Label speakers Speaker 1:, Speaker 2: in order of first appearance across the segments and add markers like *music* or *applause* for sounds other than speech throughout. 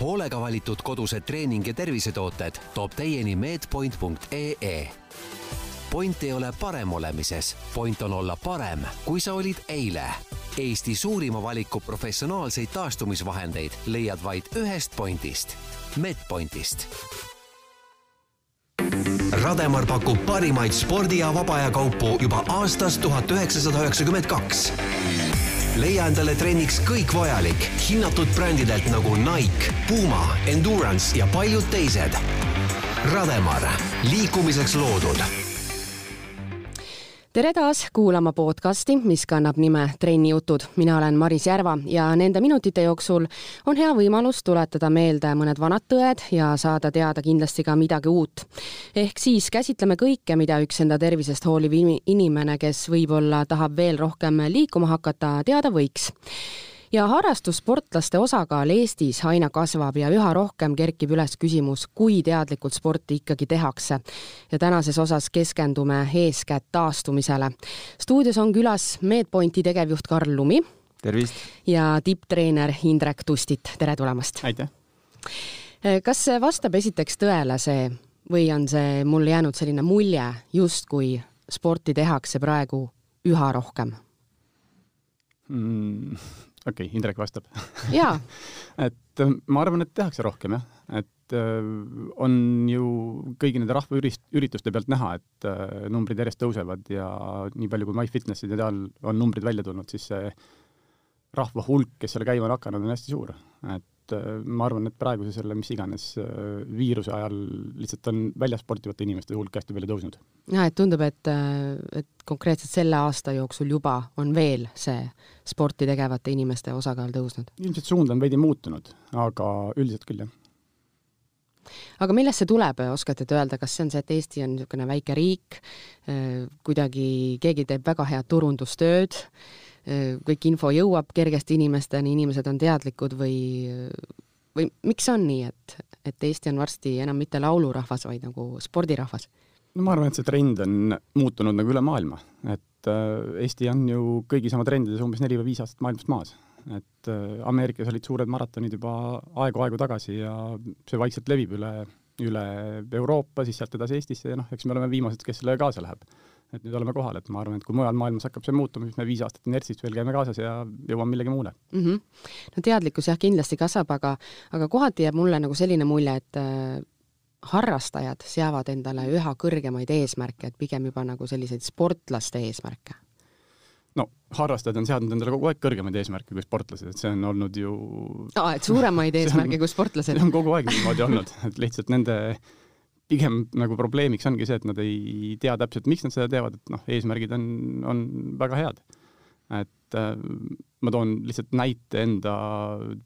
Speaker 1: hoolega valitud kodused treening- ja tervisetooted toob teieni medpoint.ee. point ei ole parem olemises, point on olla parem, kui sa olid eile. Eesti suurima valiku professionaalseid taastumisvahendeid leiad vaid ühest pointist, Medpointist Rademar pakub parimaid spordi- ja vaba aja kaupu juba aastast tuhat üheksasada üheksakümmend kaks leia endale trenniks kõik vajalik hinnatud brändidelt nagu Nike, Puma, Endurance ja paljud teised. Rademar, liikumiseks loodud
Speaker 2: tere taas kuulama podcasti, mis kannab nime Trennijutud. mina olen Maris Järva ja nende minutite jooksul on hea võimalus tuletada meelde mõned vanad tõed ja saada teada kindlasti ka midagi uut. ehk siis käsitleme kõike, mida üks enda tervisest hooliv inimene, kes võib-olla tahab veel rohkem liikuma hakata, teada võiks ja harrastussportlaste osakaal Eestis aina kasvab ja üha rohkem kerkib üles küsimus, kui teadlikult sporti ikkagi tehakse. ja tänases osas keskendume eeskätt taastumisele. stuudios on külas Medpointi tegevjuht Karl Lumi.
Speaker 3: tervist!
Speaker 2: ja tipptreener Indrek Tustit, tere tulemast!
Speaker 3: aitäh!
Speaker 2: kas vastab esiteks tõele see või on see mulle jäänud selline mulje, justkui sporti tehakse praegu üha rohkem
Speaker 3: mm,? Okei okay,, Indrek vastab.
Speaker 2: jaa *laughs*
Speaker 3: et äh, ma arvan, et tehakse rohkem jah, et äh, on ju kõigi nende rahvaürituste pealt näha, et äh, numbrid järjest tõusevad ja nii palju, kui MyFitnessid ja seal on numbrid välja tulnud, siis see rahva hulk, kes seal käima on hakanud, on hästi suur. et et äh, ma arvan, et praeguse selle mis iganes äh, viiruse ajal lihtsalt on väljas sportivate inimeste hulk hästi palju tõusnud.
Speaker 2: jah, et tundub, et, äh, et konkreetselt selle aasta jooksul juba on veel see sporti tegevate inimeste osakaal tõusnud?
Speaker 3: ilmselt suund on veidi muutunud, aga üldiselt küll, jah
Speaker 2: aga millest see tuleb, oskate te öelda, kas see on see, et Eesti on niisugune väike riik, kuidagi keegi teeb väga head turundustööd, kõik info jõuab kergesti inimesteni, inimesed on teadlikud või, või miks on nii, et, et Eesti on varsti enam mitte laulurahvas, vaid nagu spordirahvas?
Speaker 3: no ma arvan, et see trend on muutunud nagu üle maailma, et äh, Eesti on ju kõigis oma trendides umbes neli või viis aastat maailmast maas. et äh, Ameerikas olid suured maratonid juba aegu-aegu tagasi ja see vaikselt levib üle, üle Euroopa, siis sealt edasi Eestisse ja noh, eks me oleme viimased, kes sellega kaasa läheb et nüüd oleme kohal, et ma arvan, et kui mujal maailmas hakkab see muutuma, siis me viis aastat inertsist veel käime kaasas ja jõuame millegi muule
Speaker 2: mm. -hmm. no teadlikkus jah, kindlasti kasvab, aga, aga kohati jääb mulle nagu selline mulje, et äh, harrastajad seavad endale üha kõrgemaid eesmärke, et pigem juba nagu selliseid sportlaste eesmärke
Speaker 3: no harrastajad on seadnud endale kogu aeg kõrgemaid eesmärke kui sportlased, et see on olnud ju
Speaker 2: aa, et suuremaid *laughs* eesmärke kui sportlased?
Speaker 3: see on kogu aeg niimoodi olnud, et lihtsalt nende pigem nagu probleemiks ongi see, et nad ei tea täpselt, miks nad seda teevad, et noh, eesmärgid on, on väga head. et äh, ma toon lihtsalt näite enda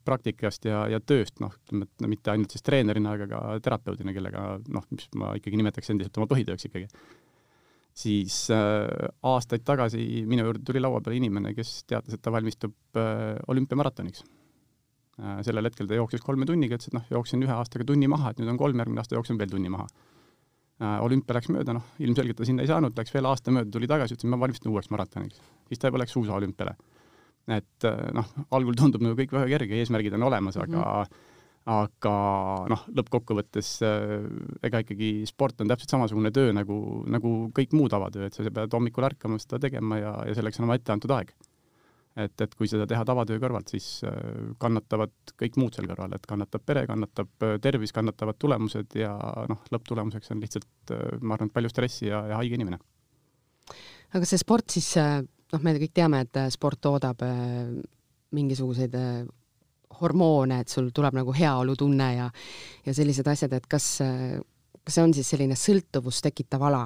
Speaker 3: praktikast ja, ja tööst, noh, ütleme, et mitte ainult siis treenerina, aga ka terapeudina, kellega noh, mis ma ikkagi nimetaks endiselt oma põhitööks ikkagi. siis äh, aastaid tagasi minu juurde tuli laua peale inimene, kes teatas, et ta valmistub äh, olümpiamaratoniks sellel hetkel ta jooksis kolme tunniga, ütles, et noh, jooksin ühe aastaga tunni maha, et nüüd on kolm, järgmine aasta jooksin veel tunni maha. Äh, olümpia läks mööda, noh, ilmselgelt ta sinna ei saanud, läks veel aasta mööda, tuli tagasi, ütles, et ma valmistun uueks maratoniks. siis ta juba läks USA olümpiale. et äh, noh, algul tundub nagu kõik väga kerge, eesmärgid on olemas mm, -hmm. aga aga noh, lõppkokkuvõttes ega ikkagi sport on täpselt samasugune töö nagu, nagu kõik muu tavatöö, et sa pead hommikul ärkama, seda tegema ja, ja selleks on oma ette antud aeg et, et kui seda teha tavatöö kõrvalt, siis äh, kannatavad kõik muud seal kõrval, et kannatab pere, kannatab äh, tervis, kannatavad tulemused ja noh, lõpptulemuseks on lihtsalt, äh, ma arvan, palju stressi ja, ja haige inimene.
Speaker 2: aga see sport siis, noh, me kõik teame, et sport toodab mingisuguseid hormoone, et sul tuleb nagu heaolutunne ja ja sellised asjad, et kas, kas see on siis selline sõltuvust tekitav ala?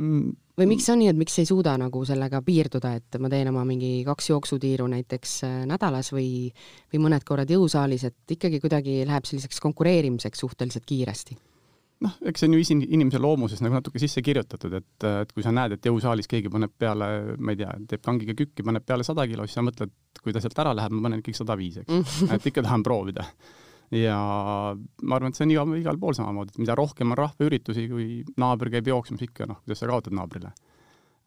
Speaker 2: Või miks on nii, et miks ei suuda nagu sellega piirduda, et ma teen oma mingi kaks jooksutiiru näiteks äh, nädalas või, või mõned korrad jõusaalis, et ikkagi kuidagi läheb selliseks konkureerimiseks suhteliselt kiiresti?
Speaker 3: noh, eks see on ju isin-, inimese loomuses nagu natuke sisse kirjutatud, et, et kui sa näed, et jõusaalis keegi paneb peale, ma ei tea, teeb kangiga kükki, paneb peale sada kilo, siis sa mõtled, kui ta sealt ära läheb, ma panen ikkagi sada viis, eks. Et ikka tahan proovida ja ma arvan, et see on igal, igal pool samamoodi, et mida rohkem on rahvaüritusi, kui naaber käib jooksmas ikka, noh, kuidas sa kaotad naabrile.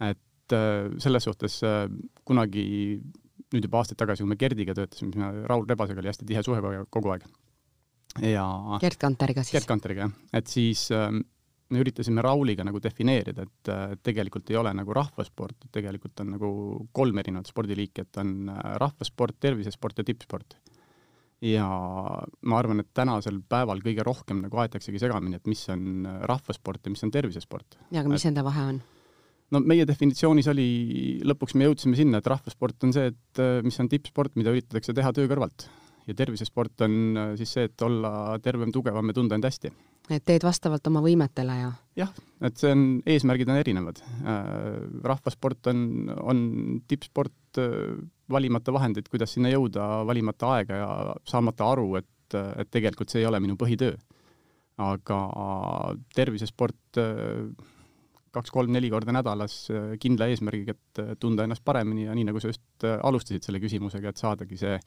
Speaker 3: et äh, selles suhtes äh, kunagi nüüd juba aastaid tagasi, kui me Gerdiga töötasime, siis me Raul Rebasega oli hästi tihe suhe kogu aeg. ja
Speaker 2: Gerd Kanteriga siis?
Speaker 3: Gerd Kanteriga, jah. et siis ähm, me üritasime Rauliga nagu defineerida, et äh, tegelikult ei ole nagu rahvasport, tegelikult on nagu kolm erinevat spordiliiki, et on rahvasport, tervisesport ja tippsport. Ja ma arvan, et tänasel päeval kõige rohkem nagu aetaksegi segamini, et mis on äh, rahvasport ja mis on tervisesport.
Speaker 2: ja aga mis nende vahe on?
Speaker 3: no meie definitsioonis oli, lõpuks me jõudsime sinna, et rahvasport on see, et mis on tippsport, mida üritatakse teha töö kõrvalt. ja tervisesport on siis see, et olla tervem, tugevam ja tunda end hästi
Speaker 2: et teed vastavalt oma võimetele ja?
Speaker 3: jah, et see on, eesmärgid on erinevad. Äh, rahvasport on, on tippsport, äh, valimata vahendeid, kuidas sinna jõuda, valimata aega ja saamata aru, et, et tegelikult see ei ole minu põhitöö. aga tervisesport kaks-kolm-neli korda nädalas kindla eesmärgiga, et tunda ennast paremini ja nii, nagu sa just alustasid selle küsimusega, et saadagi see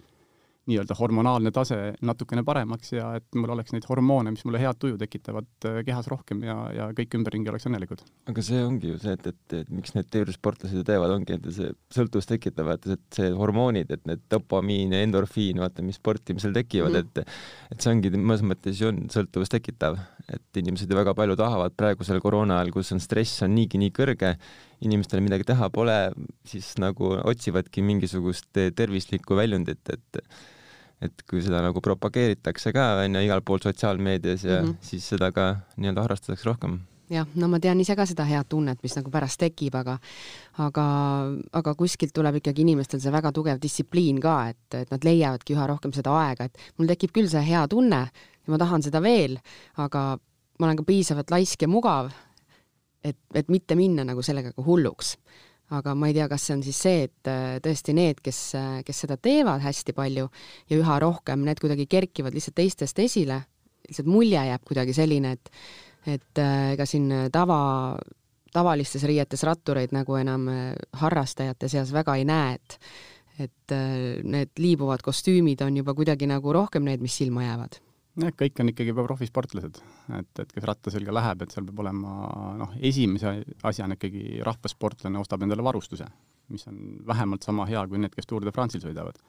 Speaker 3: nii-öelda hormonaalne tase natukene paremaks ja et mul oleks neid hormoone, mis mulle head tuju tekitavad äh, kehas rohkem ja, ja kõik ümberringi oleks õnnelikud.
Speaker 4: aga see ongi ju see, et, et, et miks need tervisesportlased ju teevad, ongi, et see sõltuvust tekitavad, et see hormoonid, et need dopamiin ja endorfiin, vaata, mis sportimisel tekivad mm, -hmm. et et see ongi mõnes mõttes ju on sõltuvust tekitav, et inimesed ju väga palju tahavad praegusel koroona ajal, kus on stress on niigi nii kõrge, inimestel midagi teha pole, siis nagu otsivadki mingisugust tervislikku väljundit, et et kui seda nagu propageeritakse ka onju igal pool sotsiaalmeedias ja mm -hmm. siis seda ka nii-öelda harrastatakse rohkem
Speaker 2: jah, no ma tean ise ka seda head tunnet, mis nagu pärast tekib, aga aga, aga kuskilt tuleb ikkagi inimestel see väga tugev distsipliin ka, et, et nad leiavadki üha rohkem seda aega, et mul tekib küll see hea tunne ja ma tahan seda veel, aga ma olen ka piisavalt laisk ja mugav, et, et mitte minna nagu sellega ka hulluks aga ma ei tea, kas see on siis see, et äh, tõesti need, kes, äh, kes seda teevad hästi palju ja üha rohkem, need kuidagi kerkivad lihtsalt teistest esile, lihtsalt mulje jääb kuidagi selline, et et äh, ega siin tava, tavalistes riietes rattureid nagu enam harrastajate seas väga ei näe, et et need liibuvad kostüümid on juba kuidagi nagu rohkem need, mis silma jäävad
Speaker 3: jah, kõik on ikkagi juba profisportlased, et, et kes ratta selga läheb, et seal peab olema noh, esimese asjana ikkagi rahvasportlane ostab endale varustuse, mis on vähemalt sama hea kui need, kes Tour de France'il sõidavad.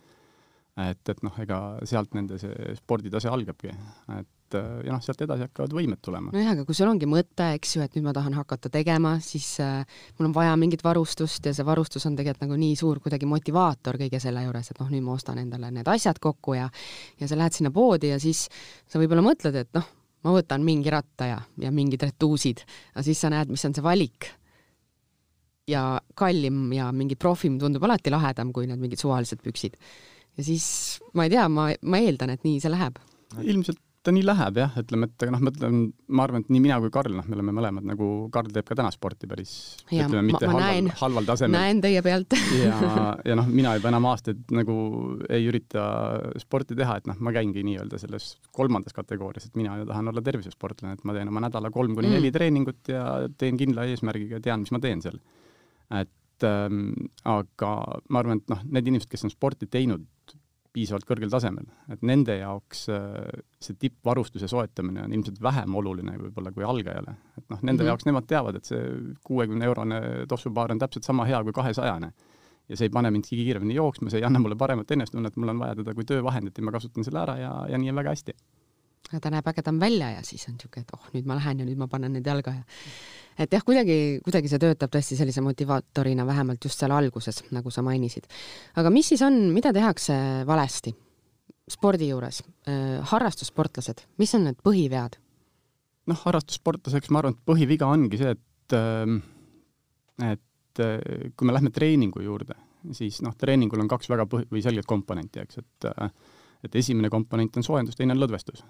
Speaker 3: et, et noh, ega sealt nende see sporditase algabki, et et äh, ja noh, sealt edasi hakkavad võimed tulema.
Speaker 2: nojah, aga kui sul ongi mõte, eks ju, et nüüd ma tahan hakata tegema, siis äh, mul on vaja mingit varustust ja see varustus on tegelikult nagu nii suur kuidagi motivaator kõige selle juures, et noh, nüüd ma ostan endale need asjad kokku ja ja sa lähed sinna poodi ja siis sa võib-olla mõtled, et noh, ma võtan mingi ratta ja, ja mingid retuusid, aga siis sa näed, mis on see valik. ja kallim ja mingi profim tundub alati lahedam kui need mingid suvalised püksid. ja siis ma ei tea, ma, ma eeldan, et nii see läheb
Speaker 3: ilmselt ta nii läheb jah, ütleme, et noh, ma ütlen, ma arvan, et nii mina kui Karl, noh, me oleme mõlemad nagu, Karl teeb ka täna sporti päris, ütleme, mitte halval, näen, halval tasemel.
Speaker 2: näen teie pealt *laughs*
Speaker 3: ja, *laughs* ja noh, mina juba enam aastaid nagu ei ürita sporti teha, et noh, ma käingi nii-öelda selles kolmandas kategoorias, et mina tahan olla tervisesportlane, et ma teen oma nädala kolm kuni neli mm. treeningut ja teen kindla eesmärgiga, tean, mis ma teen seal. et ähm, aga ma arvan, et noh, need inimesed, kes on sporti teinud piisavalt kõrgel tasemel, et nende jaoks äh, see tippvarustuse soetamine on ilmselt vähem oluline võib-olla kui algajale. et noh, nende mm -hmm. jaoks nemad teavad, et see kuuekümne eurone tossupaar on täpselt sama hea kui kahesajane. ja see ei pane mind kiiremini jooksma, see ei anna mulle paremat enesetunnet, mul on vaja teda kui töövahendit ja ma kasutan selle ära ja, ja nii on väga hästi.
Speaker 2: Ta näeb ägedam välja ja siis on niisugune, et oh, nüüd ma lähen ja nüüd ma panen need jalga ja et jah, kuidagi, kuidagi see töötab tõesti sellise motivaatorina, vähemalt just seal alguses, nagu sa mainisid. aga mis siis on, mida tehakse valesti spordi juures äh,, harrastussportlased, mis on need põhivead?
Speaker 3: noh, harrastussportlaseks ma arvan, et põhiviga ongi see, et äh, et äh, kui me lähme treeningu juurde, siis noh, treeningul on kaks väga põhi- või selget komponenti, eks, et äh, et esimene komponent on soojendus, teine on lõdvestus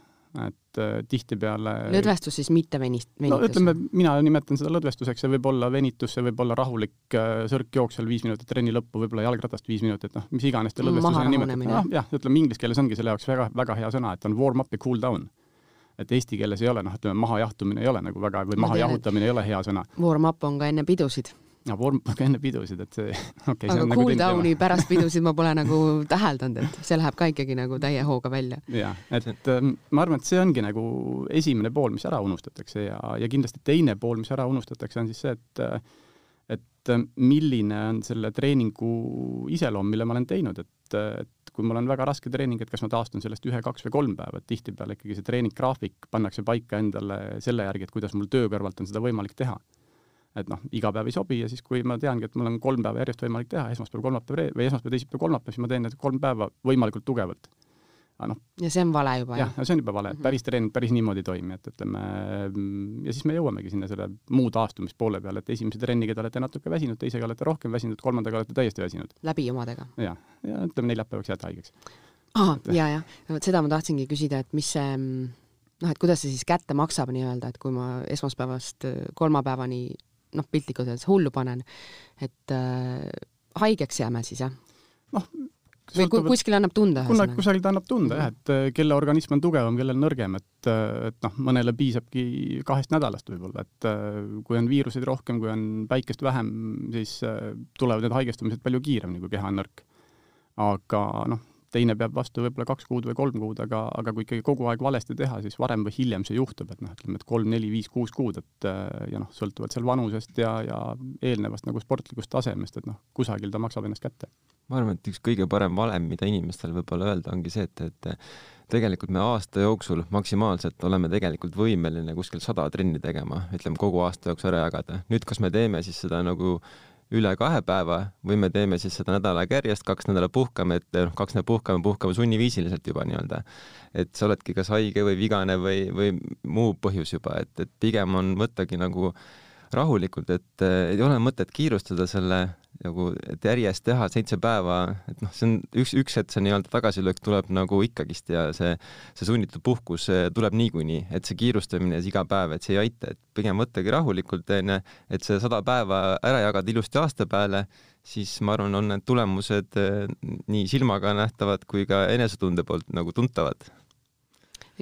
Speaker 3: et äh, tihtipeale
Speaker 2: lõdvestus siis mitte venist-, venitus?
Speaker 3: no ütleme, mina nimetan seda lõdvestuseks, see võib olla venitus, see võib olla rahulik äh, sõrkjooksel viis minutit trenni lõppu, võib-olla jalgratast viis minutit, noh, mis iganes te lõdvestusena nimetate, noh jah, ütleme inglise keeles ongi selle jaoks väga, väga hea sõna, et on warm up ja cool down. et eesti keeles ei ole, noh, ütleme mahajahtumine ei ole nagu väga, või mahajahutamine ei ole hea sõna.
Speaker 2: Warm up on ka enne pidusid
Speaker 3: no vorm *laughs* ka enne pidusid, et see *laughs*
Speaker 2: okay,. aga nagu cool down'i *laughs* pärast pidusid ma pole nagu täheldanud, et see läheb ka ikkagi nagu täie hooga välja.
Speaker 3: jah, et ähm, ma arvan, et see ongi nagu esimene pool, mis ära unustatakse ja, ja kindlasti teine pool, mis ära unustatakse, on siis see, et et et milline on selle treeningu iseloom, mille ma olen teinud, et, et kui mul on väga raske treening, et kas ma taastun sellest ühe, kaks või kolm päeva, et tihtipeale ikkagi see treeninggraafik pannakse paika endale selle järgi, et kuidas mul töö kõrvalt on seda võimalik teha. Et noh, iga päev ei sobi ja siis, kui ma teangi, et mul on kolm päeva järjest võimalik teha, esmaspäev, kolmapäev või esmaspäev, teisipäev, kolmapäev, siis ma teen need kolm päeva võimalikult tugevalt
Speaker 2: aga noh. ja see on vale juba?
Speaker 3: jah, see on juba vale, et mhm. päris treening päris niimoodi ei toimi, et ütleme, ja siis me jõuamegi sinna selle muu taastumispoole peale, et esimese trenniga te olete natuke väsinud, teisega olete rohkem väsinud, kolmandaga olete täiesti väsinud.
Speaker 2: läbi omadega?
Speaker 3: jah, ja ütleme neljapäevaks jääte haigeks.
Speaker 2: aa, ja, ja, vot seda ma tahtsingi küsida, et mis see noh, et kuidas see siis kätte maksab nii-öelda, et kui ma esmaspäevast kolmapäevani noh, piltlikult öeldes hullu panen, et äh, haigeks jääme siis, jah?
Speaker 3: noh,
Speaker 2: või kui kuskil annab tunda?
Speaker 3: kuna kusagil ta annab tunda jah, et äh, kelle organism on tugevam, kellel nõrgem, et, äh, et noh, mõnele piisabki kahest nädalast võib-olla, et äh, kui on viiruseid rohkem, kui on päikest vähem, siis tulevad need haigestumised palju kiiremini, kui keha on nõrk. aga noh, teine peab vastu võib-olla kaks kuud või kolm kuud, aga, aga kui ikkagi kogu aeg valesti teha, siis varem või hiljem see juhtub, et noh, ütleme, et kolm, neli, viis, kuus kuud, et ja noh, sõltuvalt seal vanusest ja, ja eelnevast nagu sportlikust tasemest, et noh, kusagil ta maksab ennast kätte
Speaker 4: ma arvan, et üks kõige parem valem, mida inimestel võib-olla öelda, ongi see, et, et tegelikult me aasta jooksul maksimaalselt oleme tegelikult võimeline kuskil sada trenni tegema, ütleme kogu aasta jooksul ära jagada. nüüd, kas me teeme siis seda nagu üle kahe päeva või me teeme siis seda nädal aega järjest, kaks nädalat puhkame, et noh, kaks nädalat puhkame, puhkame sunniviisiliselt juba nii-öelda. et sa oledki kas haige või vigane või, või muu põhjus juba, et, et pigem on võttagi nagu rahulikult, et ei ole mõtet kiirustada selle nagu, et järjest teha seitse päeva, et noh, see on üks, üks hetk see nii-öelda tagasilöök tuleb nagu ikkagist ja see, see sunnitud puhkus tuleb niikuinii, et see kiirustamine iga päev, et see ei aita, et pigem võttagi rahulikult, onju, et see sada päeva ära jagada ilusti aasta peale, siis ma arvan, on need tulemused eh, nii silmaga nähtavad kui ka enesetunde poolt nagu tuntavad.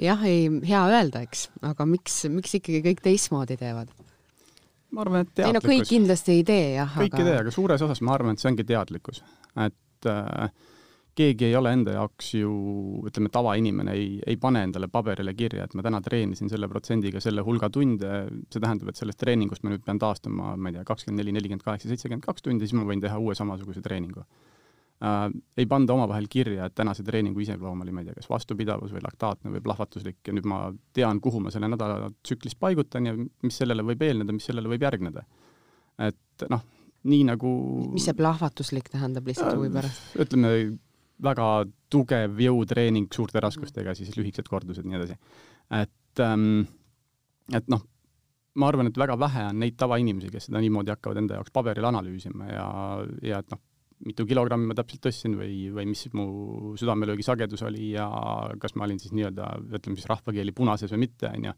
Speaker 2: jah, ei, hea öelda, eks, aga miks, miks ikkagi kõik teistmoodi teevad?
Speaker 3: Ma arvan, et teadlikkus. ei
Speaker 2: no kõik kindlasti ei tee jah.
Speaker 3: kõik aga... ei tee, aga suures osas ma arvan, et see ongi teadlikkus, et äh, keegi ei ole enda jaoks ju, ütleme, tavainimene ei, ei pane endale paberile kirja, et ma täna treenisin selle protsendiga selle hulga tunde, see tähendab, et sellest treeningust ma nüüd pean taastuma, ma ei tea, kakskümmend neli, nelikümmend kaheksa, seitsekümmend kaks tundi, siis ma võin teha uue samasuguse treeningu äh, ei panda omavahel kirja, et tänase treeningu iseloom oli, ma ei tea, kas vastupidavus või laktaatne või plahvatuslik ja nüüd ma tean, kuhu ma selle nädala tsüklis paigutan ja mis sellele võib eelneda, mis sellele võib järgneda. et noh, nii nagu
Speaker 2: mis see plahvatuslik tähendab lihtsalt huvi pärast?
Speaker 3: ütleme, väga tugev jõutreening suurte raskustega, siis lühikesed kordused ja nii edasi. et ähm,, et noh, ma arvan, et väga vähe on neid tavainimesi, kes seda niimoodi hakkavad enda jaoks paberil analüüsima ja, ja et noh, mitu kilogrammi ma täpselt tõstsin või, või mis mu südamelöögi sagedus oli ja kas ma olin siis nii-öelda, ütleme siis rahvakeeli punases või mitte, on ju.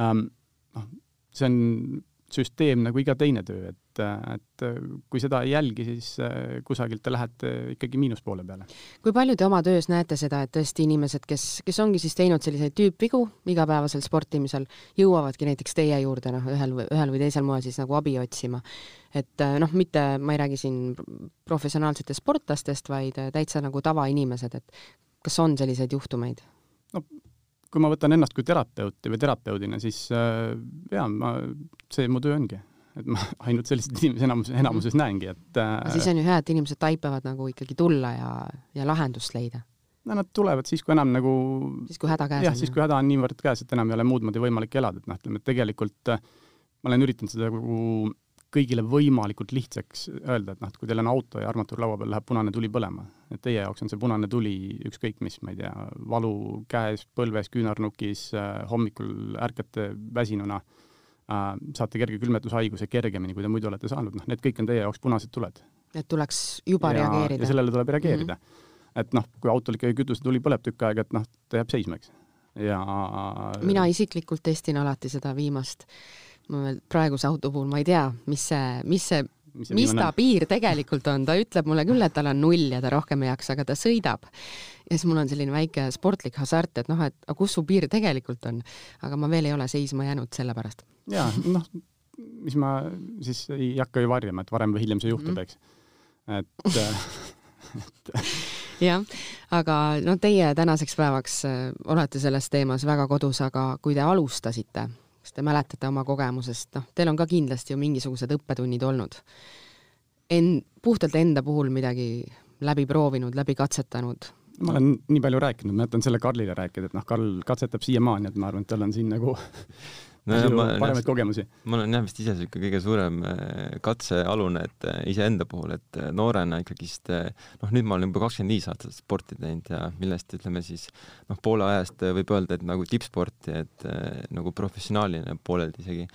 Speaker 3: Ähm, noh, see on süsteem nagu iga teine töö, et, et kui seda ei jälgi, siis äh, kusagilt te lähete ikkagi miinuspoole peale.
Speaker 2: kui palju te oma töös näete seda, et tõesti inimesed, kes, kes ongi siis teinud selliseid tüüpvigu igapäevasel sportimisel, jõuavadki näiteks teie juurde noh, ühel või ühel või teisel moel siis nagu abi otsima. et äh, noh, mitte, ma ei räägi siin professionaalsetest sportlastest, vaid äh, täitsa nagu tavainimesed, et kas on selliseid juhtumeid?
Speaker 3: no kui ma võtan ennast kui terapeuti või terapeudina, siis äh, jaa, ma, see mu töö ongi. et ma *laughs* ainult selliseid inimesi enamus, enamuses näengi, et äh,
Speaker 2: siis on ju hea, et inimesed taipavad nagu ikkagi tulla ja, ja lahendust leida.
Speaker 3: no nad tulevad siis, kui enam nagu
Speaker 2: siis, kui häda käes
Speaker 3: jah, siis kui häda on niivõrd käes, et enam ei ole muud moodi võimalik elada, et noh, ütleme, et tegelikult äh, ma olen üritanud seda nagu kõigile võimalikult lihtsaks öelda, et noh, et kui teil on auto ja armatuur laua peal, läheb punane tuli põlema, et teie jaoks on see punane tuli ükskõik mis, ma ei tea, valu käes, põlves, küünarnukis äh,, hommikul ärkate väsinuna äh,, saate kerge külmetushaiguse kergemini, kui te muidu olete saanud, noh, need kõik on teie jaoks punased tuled.
Speaker 2: et tuleks juba ja, reageerida.
Speaker 3: ja sellele tuleb reageerida mm. -hmm. et noh, kui autol ikkagi kütusetuli põleb tükk aega, et noh, ta jääb seisma, eks. ja
Speaker 2: mina isiklikult testin alati seda viimast praeguse auto puhul ma ei tea, mis see, mis see mis, mis ta on? piir tegelikult on, ta ütleb mulle küll, et tal on null ja ta rohkem ei jaksa, aga ta sõidab. ja siis mul on selline väike sportlik hasart, et noh, et aga kus su piir tegelikult on. aga ma veel ei ole seisma jäänud selle pärast.
Speaker 3: jaa, noh, mis ma siis ei hakka ju varjama, et varem või hiljem see juhtub -hmm. eks. et
Speaker 2: et *laughs* jah, aga no teie tänaseks päevaks äh, olete selles teemas väga kodus, aga kui te alustasite kas te mäletate oma kogemusest, noh, teil on ka kindlasti ju mingisugused õppetunnid olnud. En-, puhtalt enda puhul midagi läbi proovinud, läbi katsetanud?
Speaker 3: ma olen nii palju rääkinud, ma jätan selle Karlile rääkida, et noh, Karl katsetab siiamaani, et ma arvan, et tal on siin nagu *laughs* no, paremaid kogemusi.
Speaker 4: ma olen jah vist ise niisugune kõige suurem äh, katsealune, et äh, iseenda puhul, et äh, noorena ikkagist noh, nüüd ma olen juba kakskümmend viis aastat sporti teinud ja millest ütleme siis noh, poole ajast võib öelda, et nagu tippsporti, et nagu professionaalina pooleldi isegi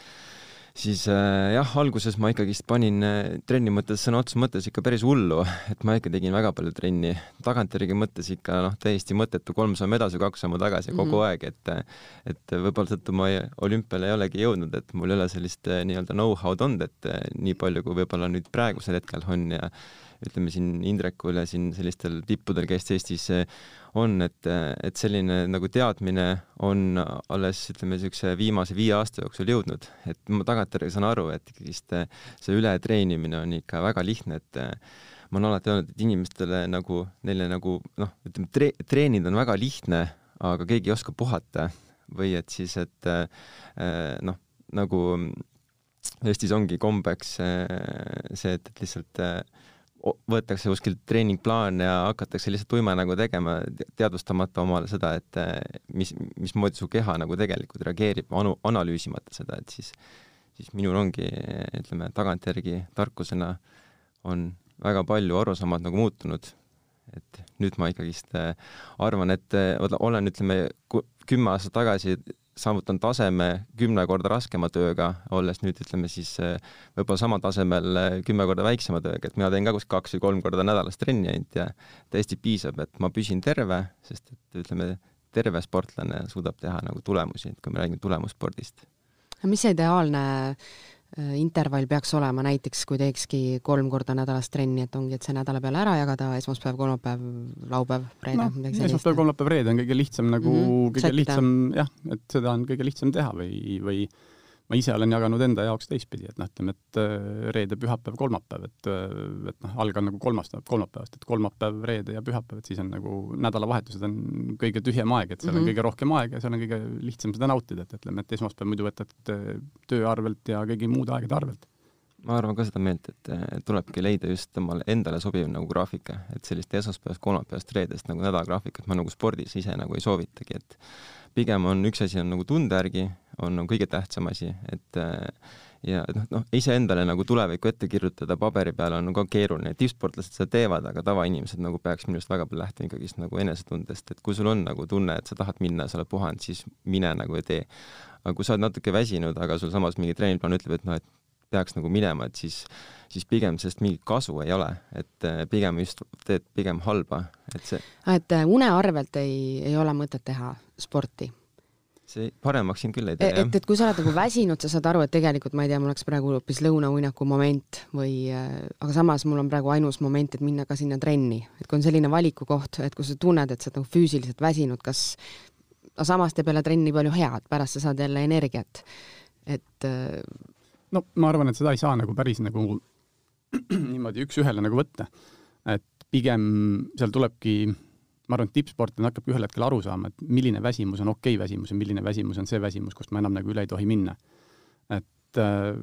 Speaker 4: siis äh, jah, alguses ma ikkagist panin äh, trenni mõttes sõna otseses mõttes ikka päris hullu, et ma ikka tegin väga palju trenni. tagantjärgi mõttes ikka noh, täiesti mõttetu, kolm sammu edasi, kaks sammu tagasi kogu mm -hmm. aeg, et et võib-olla seetõttu ma olümpiale ei olegi jõudnud, et mul ei ole sellist äh, nii-öelda know-how'd olnud, et nii palju, kui võib-olla nüüd praegusel hetkel on ja ütleme siin Indrekul ja siin sellistel tippudel, kes Eestis on, et, et selline nagu teadmine on alles ütleme, niisuguse viimase viie aasta jooksul jõudnud, et ma tagantjärgi saan aru, et ikkagist see ületreenimine on ikka väga lihtne, et ma olen alati öelnud, et inimestele nagu, neile nagu noh, ütleme tre-, treenida on väga lihtne, aga keegi ei oska puhata. Või et siis, et noh, nagu Eestis ongi kombeks see, et, et lihtsalt võetakse kuskilt treeningplaan ja hakatakse lihtsalt tuima nagu tegema, teadvustamata omale seda, et eh, mis, mismoodi su keha nagu tegelikult reageerib, anu-, analüüsimata seda, et siis, siis minul ongi, ütleme, tagantjärgi tarkusena on väga palju arusaamad nagu muutunud. et nüüd ma ikkagist eh, arvan, et eh, olen, ütleme, kümme aastat tagasi saavutanud taseme kümne korda raskema tööga, olles nüüd ütleme siis eh, võib-olla samal tasemel eh, kümme korda väiksema tööga, et mina teen ka kuskil kaks või kolm korda nädalas trenni ainult ja täiesti piisab, et ma püsin terve, sest et ütleme, terve sportlane suudab teha nagu tulemusi, et kui me räägime tulemusspordist.
Speaker 2: mis see ideaalne intervall peaks olema näiteks, kui teekski kolm korda nädalas trenni, et ongi, et see nädala peale ära jagada, esmaspäev, kolmapäev, laupäev, reede no,,
Speaker 3: esmaspäev, kolmapäev, reede on kõige lihtsam nagu mm, -hmm, kõige Sättida. lihtsam jah, et seda on kõige lihtsam teha või, või ma ise olen jaganud enda jaoks teistpidi, et noh, ütleme, et äh, reede, pühapäev, kolmapäev, et, äh, et noh, algan nagu kolmast, kolmapäevast, et kolmapäev, reede ja pühapäev, et siis on nagu nädalavahetused on kõige tühjem aeg, et seal mm -hmm. on mhm. kõige rohkem aega ja seal on kõige lihtsam seda nautida, et ütleme, et esmaspäev muidu võtad äh, töö arvelt ja kõigi muude aegade arvelt
Speaker 4: ma arvan ka seda meelt, et tulebki leida just omale endale sobiv nagu graafika, et sellist esmaspäevast, kolmapäevast, reedest nagu nädalagraafikut ma nagu spordis ise nagu ei soovitagi, et pigem on üks asi on nagu tunde järgi, on nagu kõige tähtsam asi, et äh, ja noh, noh, iseendale nagu tulevikku ette kirjutada paberi peal on ka keeruline, tippsportlased seda teevad, aga tavainimesed nagu peaks minu arust väga palju lähtuma ikkagist nagu enesetundest, et kui sul on nagu tunne, et sa tahad minna, sa oled puhanud, siis mine nagu ja tee. aga kui sa oled natuke väsinud, aga sul samas mingi treeningplaan ütleb, et noh, et peaks nagu minema, et siis, siis pigem sellest mingit kasu ei ole, et äh, pigem just teed pigem halba, et see.
Speaker 2: et äh, une arvelt ei, ei ole mõtet teha sporti
Speaker 4: see paremaks siin küll ei tee,
Speaker 2: jah. et, et kui sa oled nagu väsinud, sa saad aru, et tegelikult ma ei tea, mul oleks praegu hoopis lõunauinaku moment või äh, aga samas mul on praegu ainus moment, et minna ka sinna trenni, et kui on selline valikukoht, et kui sa tunned, et sa oled nagu füüsiliselt väsinud, kas aga samas teeb jälle trenni palju head, pärast sa saad jälle energiat, et äh,
Speaker 3: no ma arvan, et seda ei saa nagu päris nagu *clears throat* niimoodi üks-ühele nagu võtta. et pigem seal tulebki ma arvan, et tippsportlane hakkabki ühel hetkel aru saama, et milline väsimus on okei okay väsimus ja milline väsimus on see väsimus, kust ma enam nagu üle ei tohi minna. et äh,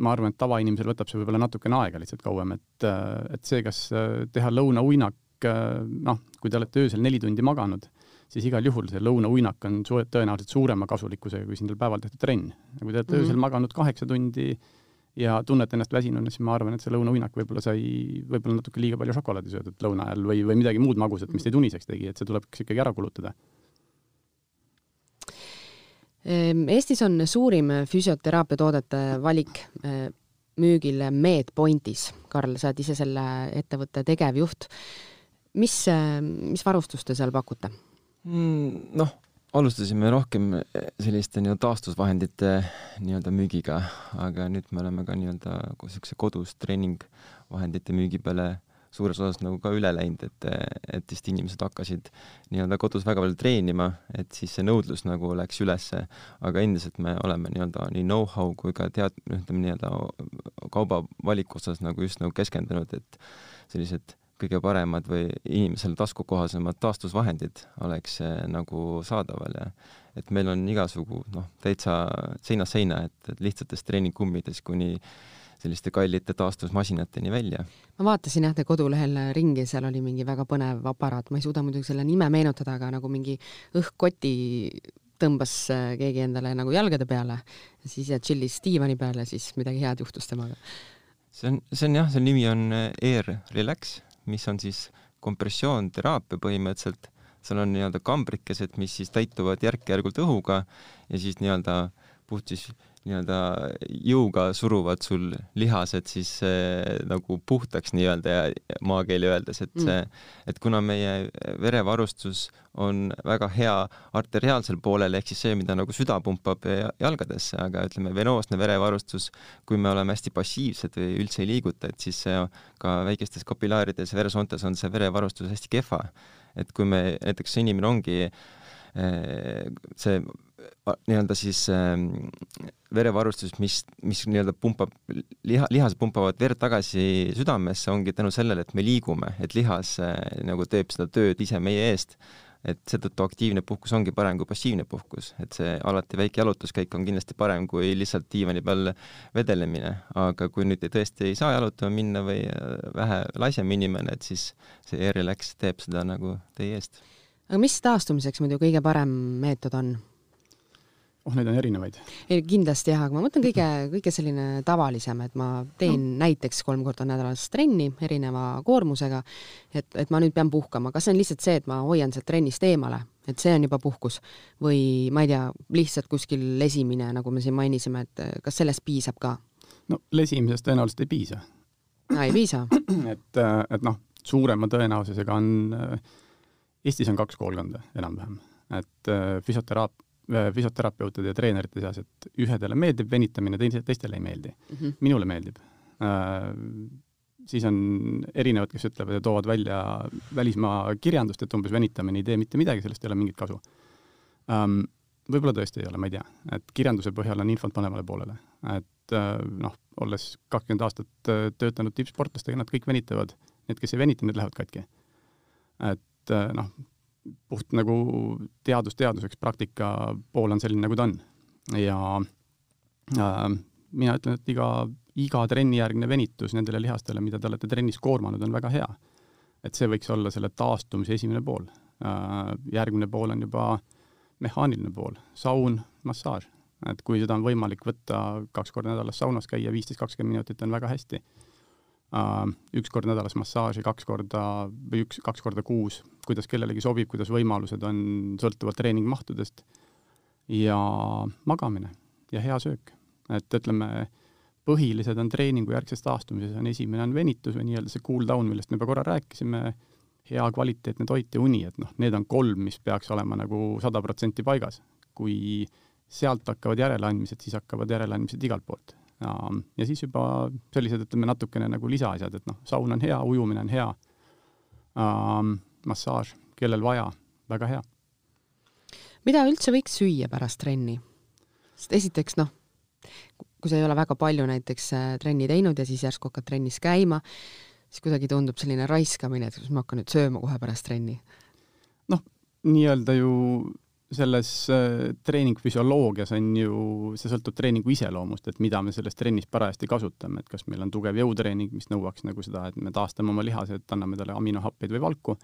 Speaker 3: ma arvan, et tavainimesel võtab see võib-olla natukene aega lihtsalt kauem, et, äh, et see, kas äh, teha lõunauinak, noh, kui te olete öösel neli tundi maganud, siis igal juhul see lõunauinak on su-, tõenäoliselt suurema kasulikkusega kui siin päeval tehtud trenn. kui te olete mm -hmm. öösel maganud kaheksa tundi, ja tunnete ennast väsinuna, siis ma arvan, et see lõunauinak võib-olla sai võib-olla natuke liiga palju šokolaadi söödud lõuna ajal või, või midagi muud magusat, mis teid uniseks tegi, et see tuleks ikkagi ära kulutada.
Speaker 2: Ehm, Eestis on suurim füsioteraapiatoodete valik ehm, müügil Medpointis. Karl, sa oled ise selle ettevõtte tegevjuht. mis, ehm, mis varustust te seal pakute
Speaker 4: mm,? noh alustasime rohkem eh, selliste nii-öelda taastusvahendite nii-öelda müügiga, aga nüüd me oleme ka nii-öelda niisuguse kodus treeningvahendite müügi peale suures osas nagu ka üle läinud, et, et vist inimesed hakkasid nii-öelda kodus väga palju treenima, et siis see nõudlus nagu läks ülesse, aga endiselt me oleme nii-öelda nii know-how kui ka tead-, ütleme nii-öelda kaubavaliku osas nagu just nagu keskendunud, et sellised kõige paremad või inimesele taskukohasemad taastusvahendid oleks nagu saadaval ja et meil on igasugu noh, täitsa seinast seina, et, et lihtsatest treeningkummidest kuni selliste kallite taastusmasinateni välja.
Speaker 2: ma vaatasin jah, te kodulehel ringi, seal oli mingi väga põnev aparaat, ma ei suuda muidugi selle nime meenutada, aga nagu mingi õhkkoti tõmbas äh, keegi endale nagu jalgade peale siis ja tšillis diivani peal ja siis midagi head juhtus temaga.
Speaker 4: see on, see on jah, selle nimi on äh, Air Relax, mis on siis kompressioonteraapia põhimõtteliselt, seal on nii-öelda kambrikesed, mis siis täituvad järk-järgult õhuga ja siis nii-öelda puht siis nii-öelda jõuga suruvad sul lihased siis äh, nagu puhtaks nii-öelda ja maakeeli öeldes, et see mm., et kuna meie verevarustus on väga hea arteriaalsel poolel, ehk siis see, mida nagu süda pumpab jalgadesse, aga ütleme, venoosne verevarustus, kui me oleme hästi passiivsed või üldse ei liiguta, et siis ka väikestes kapillaarides ja veresoontes on see verevarustus hästi kehva. et kui me, näiteks inimene ongi äh, see nii-öelda siis äh, verevarustus, mis, mis nii-öelda pumpab, liha, lihased pumpavad verd tagasi südamesse, ongi tänu sellele, et me liigume, et lihas äh, nagu teeb seda tööd ise meie eest. et seetõttu aktiivne puhkus ongi parem kui passiivne puhkus, et see alati väike jalutuskäik on kindlasti parem kui lihtsalt diivani peal vedelemine, aga kui nüüd tõesti ei saa jalutama minna või äh, vähe laisem inimene, et siis see e-relax teeb seda nagu teie eest.
Speaker 2: aga mis taastumiseks muidu kõige parem meetod on?
Speaker 3: Oh, neid on erinevaid.
Speaker 2: ei, kindlasti jah, aga ma mõtlen kõige, kõige selline tavalisem, et ma teen no. näiteks kolm korda nädalas trenni erineva koormusega, et, et ma nüüd pean puhkama, kas see on lihtsalt see, et ma hoian sealt trennist eemale, et see on juba puhkus või ma ei tea, lihtsalt kuskil lesimine, nagu me siin mainisime, et kas sellest piisab ka?
Speaker 3: no lesimisest tõenäoliselt ei piisa.
Speaker 2: ei piisa? *clears throat*
Speaker 3: et, et noh, suurema tõenäosusega on, Eestis on kaks koolkonda enam-vähem, et füsioteraap Äh, füsioterapeutide ja treenerite seas, et ühedele meeldib venitamine, teise, teistele ei meeldi mm. -hmm. minule meeldib äh,. siis on erinevad, kes ütlevad ja toovad välja välismaa kirjandust, et umbes venitamine ei tee mitte midagi, sellest ei ole mingit kasu ähm,. võib-olla tõesti ei ole, ma ei tea, et kirjanduse põhjal on infot mõlemale poolele, et äh, noh, olles kakskümmend aastat äh, töötanud tippsportlastega, nad kõik venitavad, need, kes ei venita, need lähevad katki. et äh, noh, puht nagu teadus teaduseks, praktika pool on selline, nagu ta on. ja äh, mina ütlen, et iga, iga trennijärgne venitus nendele lihastele, mida te olete trennis koormanud, on väga hea. et see võiks olla selle taastumise esimene pool äh,. järgmine pool on juba mehaaniline pool, saun, massaaž. et kui seda on võimalik võtta kaks korda nädalas saunas käia, viisteist, kakskümmend minutit on väga hästi üks kord nädalas massaaži, kaks korda või üks, kaks korda kuus, kuidas kellelegi sobib, kuidas võimalused on, sõltuvalt treeningmahtudest. ja magamine ja hea söök. et ütleme, põhilised on treeningujärgses taastumises, on esimene on venitus või nii-öelda see cool down, millest me korra rääkisime, hea kvaliteetne toit ja uni, et noh, need on kolm, mis peaks olema nagu sada protsenti paigas. kui sealt hakkavad järeleandmised, siis hakkavad järeleandmised igalt poolt ja, ja siis juba sellised, ütleme natukene nagu lisaasjad, et noh, saun on hea, ujumine on hea ähm,, massaaž, kellel vaja, väga hea.
Speaker 2: mida üldse võiks süüa pärast trenni? sest esiteks noh, kui sa ei ole väga palju näiteks äh, trenni teinud ja siis järsku hakkad trennis käima, siis kuidagi tundub selline raiskamine, et kas ma hakkan nüüd sööma kohe pärast trenni.
Speaker 3: noh, nii-öelda ju selles äh, treeningfüsioloogias on ju, see sõltub treeningu iseloomust, et mida me selles trennis parajasti kasutame, et kas meil on tugev jõutreening, mis nõuaks nagu seda, et me taastame oma lihased, anname talle aminohappeid või valku.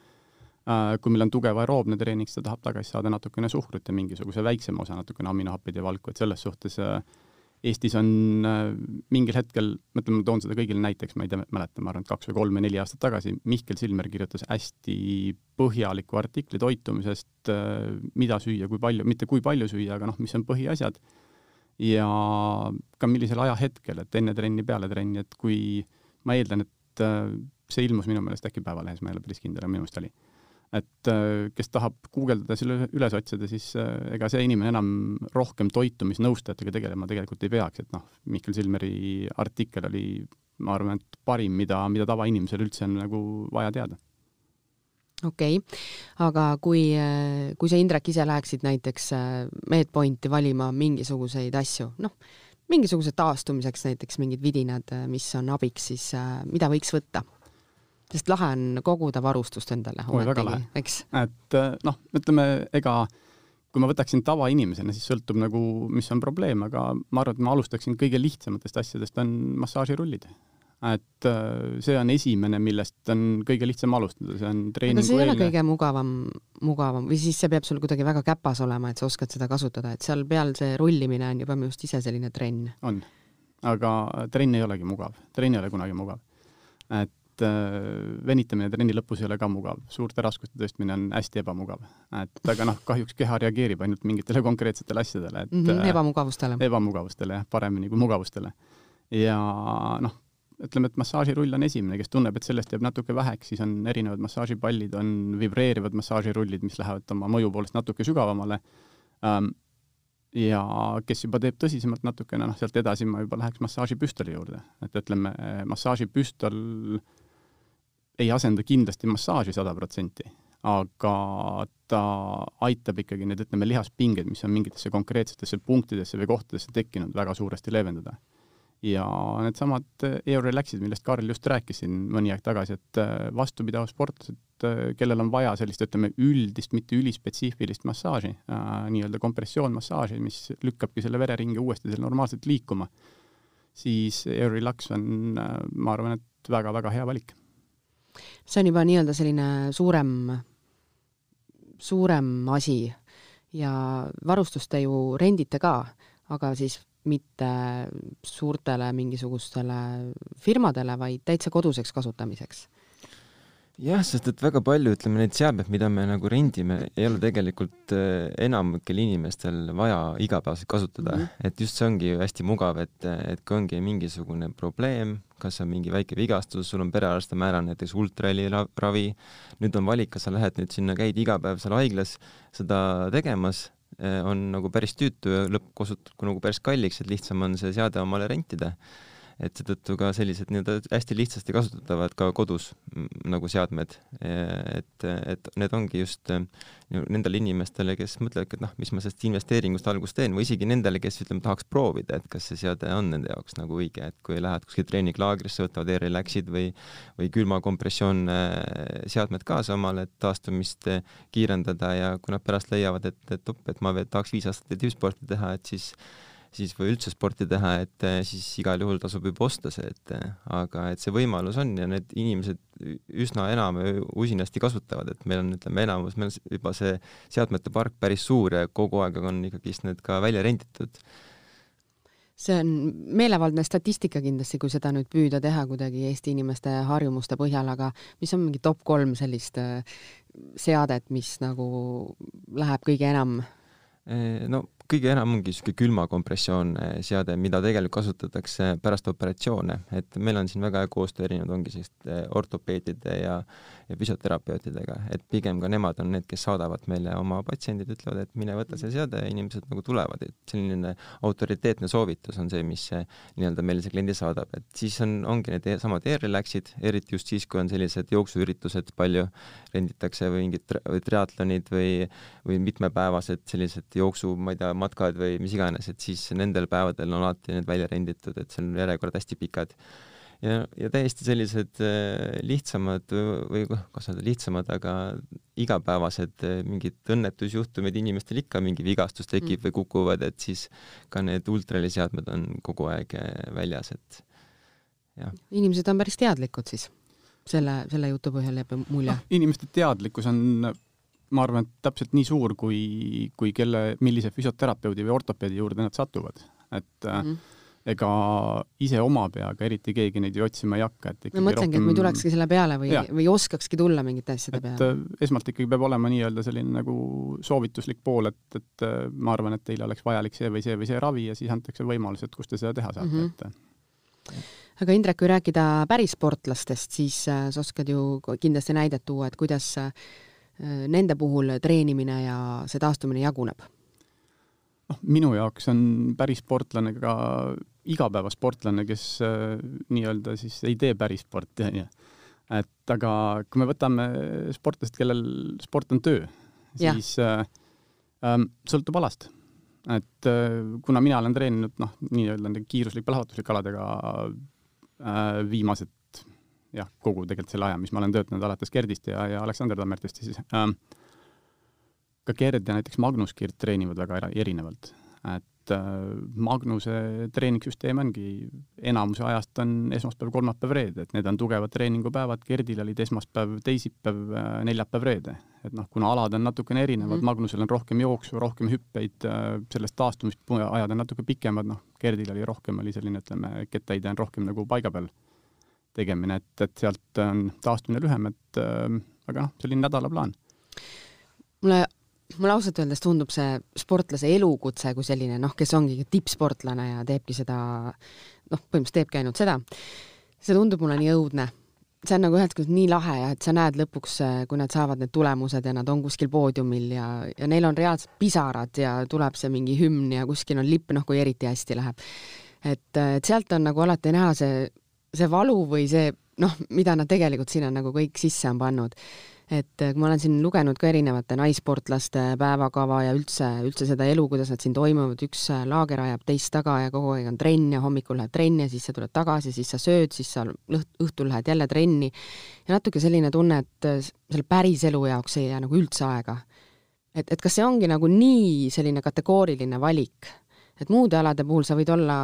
Speaker 3: Äh, kui meil on tugev aeroobne treening, siis ta tahab tagasi saada natukene suhkrut ja mingisuguse väiksema osa natukene aminohappeid ja valku, et selles suhtes äh, Eestis on äh, mingil hetkel, ma ütlen, ma toon seda kõigile näiteks, ma ei tea, mäleta, ma arvan, et kaks või kolm või neli aastat tagasi Mihkel Silmer kirjutas hästi põhjaliku artikli toitumisest, äh, mida süüa, kui palju, mitte kui palju süüa, aga noh, mis on põhiasjad. ja ka millisel ajahetkel, et enne trenni, peale trenni, et kui ma eeldan, et äh, see ilmus minu meelest äkki Päevalehes, ma ei ole päris kindel, aga minu meelest oli et äh, kes tahab guugeldada selle üles otsida, siis äh, ega see inimene enam rohkem toitumisnõustajatega tegelema tegelikult ei peaks, et noh, Mihkel Silmeri artikkel oli, ma arvan, et parim, mida, mida tavainimesel üldse on nagu vaja teada
Speaker 2: okei okay., aga kui, äh, kui sa, Indrek, ise läheksid näiteks Medpointi valima mingisuguseid asju, noh, mingisuguse taastumiseks näiteks mingid vidinad, mis on abiks, siis mida võiks võtta? Sest lahe on koguda varustust endale ometigi, eks?
Speaker 3: et äh, noh, ütleme, ega kui ma võtaksin tavainimesena, siis sõltub nagu, mis on probleem, aga ma arvan, et ma alustaksin kõige lihtsamatest asjadest, on massaažirullid. et äh, see on esimene, millest on kõige lihtsam alustada, see on
Speaker 2: aga
Speaker 3: treeningu
Speaker 2: see ei ole kõige mugavam, mugavam või siis see peab sul kuidagi väga käpas olema, et sa oskad seda kasutada, et seal peal see rullimine on juba minu arust ise selline trenn.
Speaker 3: on, aga trenn ei olegi mugav, trenn ei ole kunagi mugav. et äh, venitamine trenni lõpus ei ole ka mugav, suurte raskuste tõstmine on hästi ebamugav. et aga noh, kahjuks keha reageerib ainult mingitele konkreetsetele asjadele, et
Speaker 2: Mm -hmm, ebamugavustele.
Speaker 3: ebamugavustele jah, paremini kui mugavustele. ja noh, ütleme, et massaažirull on esimene, kes tunneb, et sellest jääb natuke väheks, siis on erinevad massaažipallid, on vibreerivad massaažirullid, mis lähevad oma mõju poolest natuke sügavamale ähm, ja kes juba teeb tõsisemalt natukene, noh, sealt edasi ma juba läheks massaažipüstoli juurde, et ütleme, massaažipüstol ei asenda kindlasti massaaži sada protsenti, aga ta aitab ikkagi need, ütleme, lihaspinged, mis on mingitesse konkreetsetesse punktidesse või kohtadesse tekkinud, väga suuresti leevendada. ja needsamad EORelaxid, millest Karl just rääkis siin mõni aeg tagasi, et äh, vastupidavussportlased, kellel on vaja sellist, ütleme, üldist, mitte ülispetsiifilist massaaži äh,, nii-öelda kompressioonmassaaži, mis lükkabki selle vereringe uuesti seal normaalselt liikuma, siis EORelax on, äh, ma arvan, et väga-väga hea valik
Speaker 2: see on juba nii-öelda selline suurem, suurem asi ja varustust te ju rendite ka, aga siis mitte suurtele mingisugustele firmadele, vaid täitsa koduseks kasutamiseks.
Speaker 4: jah, sest et väga palju, ütleme, neid seadmeid, mida me nagu rendime, ei ole tegelikult äh, enamikel inimestel vaja igapäevaselt kasutada mm. -hmm. et just see ongi ju hästi mugav, et, et kui ongi mingisugune probleem, kas on mingi väike vigastus, sul on perearst on määranud näiteks ultraheli ravi, nüüd on valik, kas sa lähed nüüd sinna, käid iga päev seal haiglas seda tegemas, on nagu päris tüütu ja lõpuks osutub nagu päris kalliks, et lihtsam on see seade omale rentida et seetõttu ka sellised nii-öelda hästi lihtsasti kasutatavad ka kodus nagu seadmed, et, et need ongi just nendele inimestele, kes mõtlevadki, et noh, mis ma sellest investeeringust alguses teen või isegi nendele, kes ütleme, tahaks proovida, et kas see seade on nende jaoks nagu õige, et kui lähed kuskil treeninglaagrisse, võtavad e-relaxid või või külmakompressioon seadmed kaasa omale, et taastumist kiirendada ja kui nad pärast leiavad, et, et op, et ma veel tahaks viis aastat tippsporti teha, et siis siis või üldse sporti teha, et siis igal juhul tasub juba osta see, et aga et see võimalus on ja need inimesed üsna enam usinasti kasutavad, et meil on, ütleme, enamus, meil on juba see seadmete park päris suur ja kogu aeg on ikkagist need ka välja renditud.
Speaker 2: see on meelevaldne statistika kindlasti, kui seda nüüd püüda teha kuidagi Eesti inimeste harjumuste põhjal, aga mis on mingi top kolm sellist seadet, mis nagu läheb kõige enam
Speaker 4: no kõige enam ongi niisugune külmakompressioon seade, mida tegelikult kasutatakse pärast operatsioone, et meil on siin väga hea koostöö erinevad, ongi selliste ortopeedide ja, ja füsioterapeutidega, et pigem ka nemad on need, kes saadavad meile oma patsiendid, ütlevad, et mine võta see seade ja inimesed nagu tulevad, et selline autoriteetne soovitus on see, mis nii-öelda meile see kliendi saadab, et siis on, ongi need samad e-relaxid, eriti just siis, kui on sellised jooksuüritused palju, renditakse või mingid või triatlonid või, või mitmepäevased sellised jooksu, ma ei tea, matkad või mis iganes, et siis nendel päevadel on alati need välja renditud, et seal on järjekorrad hästi pikad. ja, ja täiesti sellised äh, lihtsamad või kas öelda lihtsamad, aga igapäevased äh, mingid õnnetusjuhtumid, inimestel ikka mingi vigastus tekib mm. või kukuvad, et siis ka need ultraheliseadmed on kogu aeg äh, väljas, et jah.
Speaker 2: inimesed on päris teadlikud siis? selle, selle jutu põhjal jääb mulje no,?
Speaker 3: inimeste teadlikkus on ma arvan, et täpselt nii suur, kui, kui kelle, millise füsioterapeudi või ortopeedi juurde nad satuvad, et mm -hmm. ega ise oma peaga eriti keegi neid ju otsima ei hakka, et
Speaker 2: ma mõtlengi rohkem..., et me tulekski selle peale või, või oskakski tulla mingite asjade
Speaker 3: et,
Speaker 2: peale.
Speaker 3: äh, esmalt ikkagi peab olema nii-öelda selline nagu soovituslik pool, et, et äh, ma arvan, et teile oleks vajalik see või see või see ravi ja siis antakse võimalus, et kus te seda teha saate mm, -hmm. et
Speaker 2: aga Indrek, kui rääkida päris sportlastest, siis sa oskad ju kindlasti näidet tuua, et kuidas nende puhul treenimine ja see taastumine jaguneb?
Speaker 3: noh, minu jaoks on päris sportlane ka igapäevasportlane, kes äh, nii-öelda siis ei tee päris sporti, onju. et aga kui me võtame sportlased, kellel sport on töö, siis äh, äh, sõltub alast. et äh, kuna mina olen treeninud noh, nii-öelda kiiruslik plahvatuslik aladega äh, viimased jah, kogu tegelikult selle aja, mis ma olen töötanud alates Gerdist ja, ja Aleksander Tammertist siis ähm,. ka Gerd ja näiteks Magnus Kirt treenivad väga erinevalt, et äh, Magnuse treeningsüsteem ongi, enamuse ajast on esmaspäev, kolmapäev, reede, et need on tugevad treeningupäevad, Gerdil olid esmaspäev, teisipäev, äh, neljapäev, reede. et noh, kuna alad on natukene erinevad mm, -hmm. Magnusel on rohkem jooksu, rohkem hüppeid, äh, sellest taastumisajad on natuke pikemad, noh, Gerdil oli rohkem, oli selline, ütleme, kettaheide on rohkem nagu paiga peal tegemine, et, et sealt on taastumine lühem, et äh, aga noh, selline nädalaplaan.
Speaker 2: mulle mulle ausalt öeldes tundub see sportlase elukutse kui selline noh, kes ongi tippsportlane ja teebki seda noh, põhimõtteliselt teebki ainult seda. see tundub mulle nii õudne. see on nagu ühest küljest nii lahe ja et sa näed lõpuks, kui nad saavad need tulemused ja nad on kuskil poodiumil ja, ja neil on reaalselt pisarad ja tuleb see mingi hümn ja kuskil on lipp, noh, kui eriti hästi läheb. et, et sealt on nagu alati näha see, see valu või see noh, mida nad tegelikult sinna nagu kõik sisse on pannud et äh, kui ma olen siin lugenud ka erinevate naissportlaste päevakava ja üldse, üldse seda elu, kuidas nad siin toimuvad, üks äh, laager ajab teist taga ja kogu aeg on trenn ja hommikul lähed trenni ja siis sa tuled tagasi, siis sa sööd, siis sa õhtul lähed jälle trenni. ja natuke selline tunne, et äh, selle päris elu jaoks ei jää nagu üldse aega. et, et kas see ongi nagu nii selline kategooriline valik, et muude alade puhul sa võid olla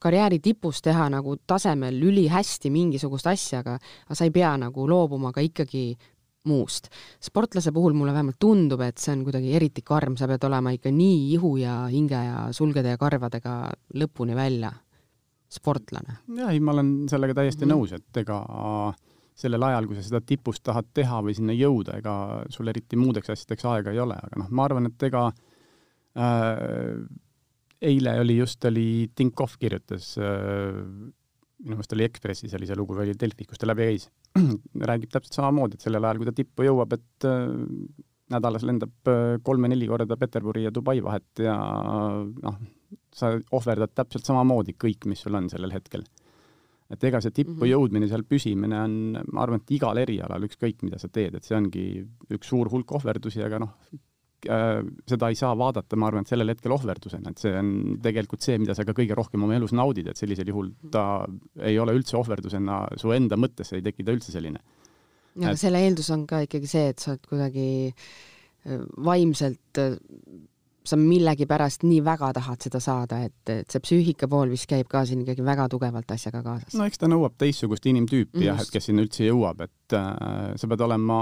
Speaker 2: karjääri tipus teha nagu tasemel ülihästi mingisugust asja, aga, aga sa ei pea nagu loobuma ka ikkagi muust. sportlase puhul mulle vähemalt tundub, et see on kuidagi eriti karm, sa pead olema ikka nii ihu ja hinge ja sulgede ja karvadega lõpuni välja, sportlane.
Speaker 3: jaa, ei, ma olen sellega täiesti mm -hmm. nõus, et ega sellel ajal, kui sa seda tipust tahad teha või sinna jõuda, ega sul eriti muudeks asjadeks aega ei ole, aga noh, ma arvan, et ega äh, eile oli just, oli Tinkov kirjutas äh, minu meelest oli Ekspressis oli see lugu või oli Delfis, kus ta läbi käis, *clears throat* räägib täpselt samamoodi, et sellel ajal, kui ta tippu jõuab, et äh, nädalas lendab äh, kolme-neli korda Peterburi ja Dubai vahet ja noh, sa ohverdad täpselt samamoodi kõik, mis sul on sellel hetkel. et ega see tippu mm -hmm. jõudmine, seal püsimine on, ma arvan, et igal erialal, ükskõik mida sa teed, et see ongi üks suur hulk ohverdusi, aga noh, seda ei saa vaadata, ma arvan, et sellel hetkel ohverdusena, et see on tegelikult see, mida sa ka kõige rohkem oma elus naudid, et sellisel juhul ta ei ole üldse ohverdusena, su enda mõttesse ei teki ta üldse selline.
Speaker 2: aga et... selle eeldus on ka ikkagi see, et sa oled kuidagi äh, vaimselt, äh, sa millegipärast nii väga tahad seda saada, et, et see psüühika pool vist käib ka siin ikkagi väga tugevalt asjaga kaasas.
Speaker 3: no eks ta nõuab teistsugust inimtüüpi jah, et kes sinna üldse jõuab, et äh, sa pead olema